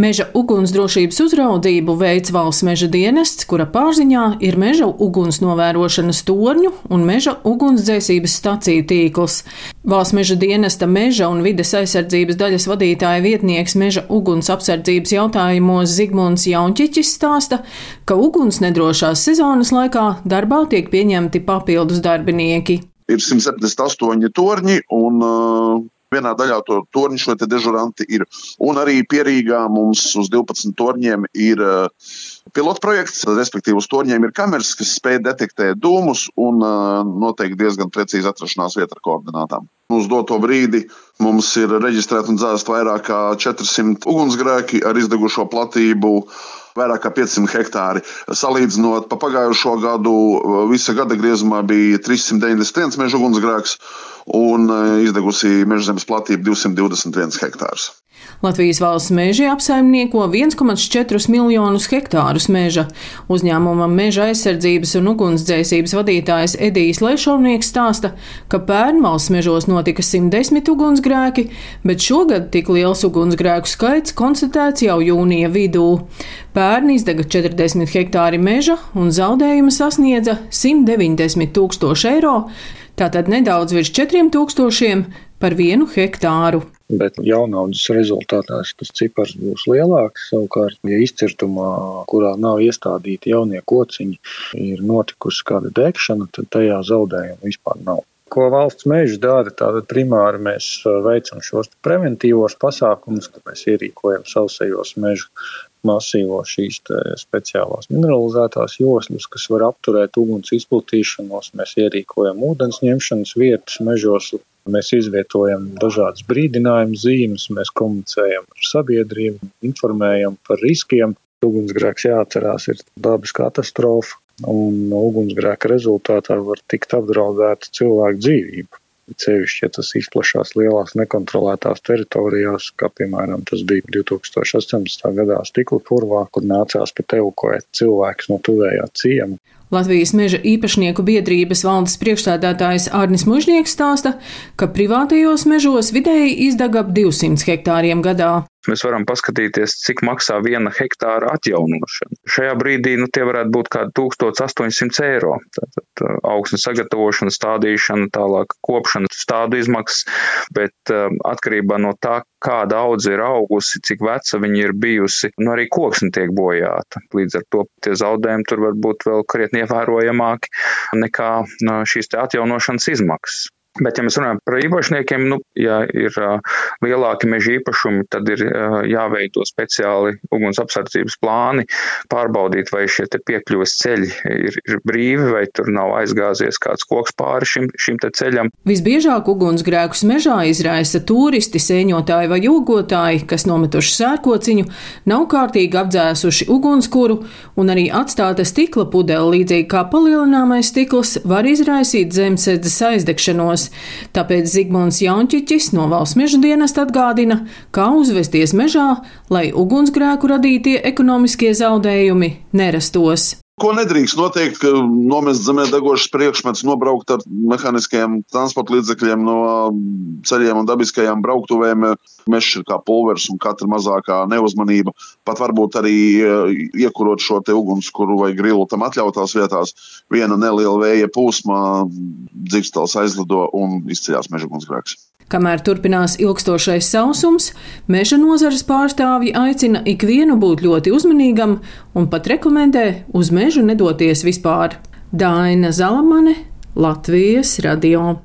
Meža ugunsdrošības uzraudzību veids valsts meža dienests, kura pārziņā ir meža uguns novērošanas torņu un meža ugunsdzēsības staciju tīkls. Valsts meža dienesta meža un vides aizsardzības daļas vadītāja vietnieks meža uguns apsardzības jautājumos Zigmunds Jaunčiķis stāsta, ka uguns nedrošās sezonas laikā darbā tiek pieņemti papildus darbinieki. Ir 178 torņi un uh Vienā daļā to torņu šo dežuranti ir. Un arī pierīgā mums uz 12 torņiem ir uh, pilotprojekts, respektīvi uz torņiem ir kameras, kas spēj detektēt dūmus un uh, noteikti diezgan precīzi atrašanās vieta ar koordinātām. Uz doto brīdi mums ir reģistrēti un dzēst vairāk kā 400 ugunsgrēki ar izdegušo platību vairāk kā 500 hektāri. Salīdzinot pa pagājušo gadu, visa gada griezumā bija 391 meža ugunsgrēks un e, izdegusi mežzemes platība 221 hektārus. Latvijas valsts meži apsaimnieko 1,4 miljonus hektārus meža. Uzņēmuma meža aizsardzības un ugunsdzēsības vadītājs Edijs Lešovnieks stāsta, ka pērn valsts mežos notika 110 ugunsgrēki, bet šogad tik liels ugunsgrēku skaits konstatēts jau jūnija vidū. Pērn izdega 40 hektāri meža un zaudējumi sasniedza 190 tūkstoši eiro, tātad nedaudz virs 4000 par vienu hektāru. Bet jaunaudas rezultātā tas cipars būs lielāks. Savukārt, ja izcirtumā, kurā nav iestādīti jaunie kociņi, ir notikusi kāda degšana, tad tajā zaudējumu vispār nav. Ko valsts meža dara? Tātad primāri mēs veicam šos preventīvos pasākumus, ka mēs ierīkojam sausējos mežu masīvos šīs speciālās mineralizētās joslas, kas var apturēt uguns izplatīšanos. Mēs ierīkojam ūdens ņemšanas vietas mežos. Mēs izvietojam dažādas brīdinājumu zīmes, mēs komunicējam ar sabiedrību, informējam par riskiem. Ugunsgrēks jāatcerās, ir dabas katastrofa, un ugunsgrēka rezultātā var tikt apdraudēta cilvēku dzīvība. Cevišķi, ja tas izplatās lielās nekontrolētās teritorijās, kā piemēram tas bija 2018. gadā stikla purvā, kur nācās pat evakuēt cilvēkus no tuvējā ciema. Latvijas meža īpašnieku biedrības valdes priekšstādātājs Arnis Mužnieks stāsta, ka privātajos mežos vidēji izdeg ap 200 hektāriem gadā. Mēs varam paskatīties, cik maksā viena hektāra atjaunošana. Šajā brīdī nu, tie varētu būt kaut kādi 1800 eiro. Tātad uh, augsnes sagatavošana, stādīšana, tālāk kopšana, stādu izmaksas, bet um, atkarībā no tā, kāda audze ir augusi, cik veca viņa ir bijusi, nu arī koksne tiek bojāta. Līdz ar to tie zaudējumi tur var būt vēl krietni ievērojamāki nekā uh, šīs atjaunošanas izmaksas. Bet, ja mēs runājam par īpašniekiem, nu, ja ir uh, lielāki meža īpašumi, tad ir uh, jāveido speciāli uguns apsardzības plāni, pārbaudīt, vai šie piekļuves ceļi ir, ir brīvi, vai tur nav aizgāzies kāds koks pāri šim, šim ceļam. Visbiežāk ugunsgrēkus mežā izraisa turisti, sēņotāji vai jogotāji, kas nometuši sērkociņu, nav kārtīgi apdzēsuši ugunskura un arī atstāta stikla pudele, līdzīgi kā palielināmais stikls, var izraisīt zemesēdzes aizdegšanos. Tāpēc Zigmunds Jaunčiķis no valsts meža dienesta atgādina, kā uzvesties mežā, lai ugunsgrēku radītie ekonomiskie zaudējumi nerastos. Ko nedrīkst noteikt, ka nomest zemē degošas priekšmets, nobraukt ar mehāniskiem transporta līdzekļiem no ceļiem un dabiskajām brauktuvēm. Mežs ir kā pulveris un katra mazākā neuzmanība. Pat varbūt arī eh, iekurot šo te ugunskura vai grilu tam atļautās vietās, viena neliela vēja plūsma, dzirkstels aizlido un izceļās meža ugunsgrēks. Kamēr turpinās ilgstošais sausums, meža nozares pārstāvji aicina ikvienu būt ļoti uzmanīgam un pat rekomendē uz mežu nedoties vispār. Daina Zalamane, Latvijas radio.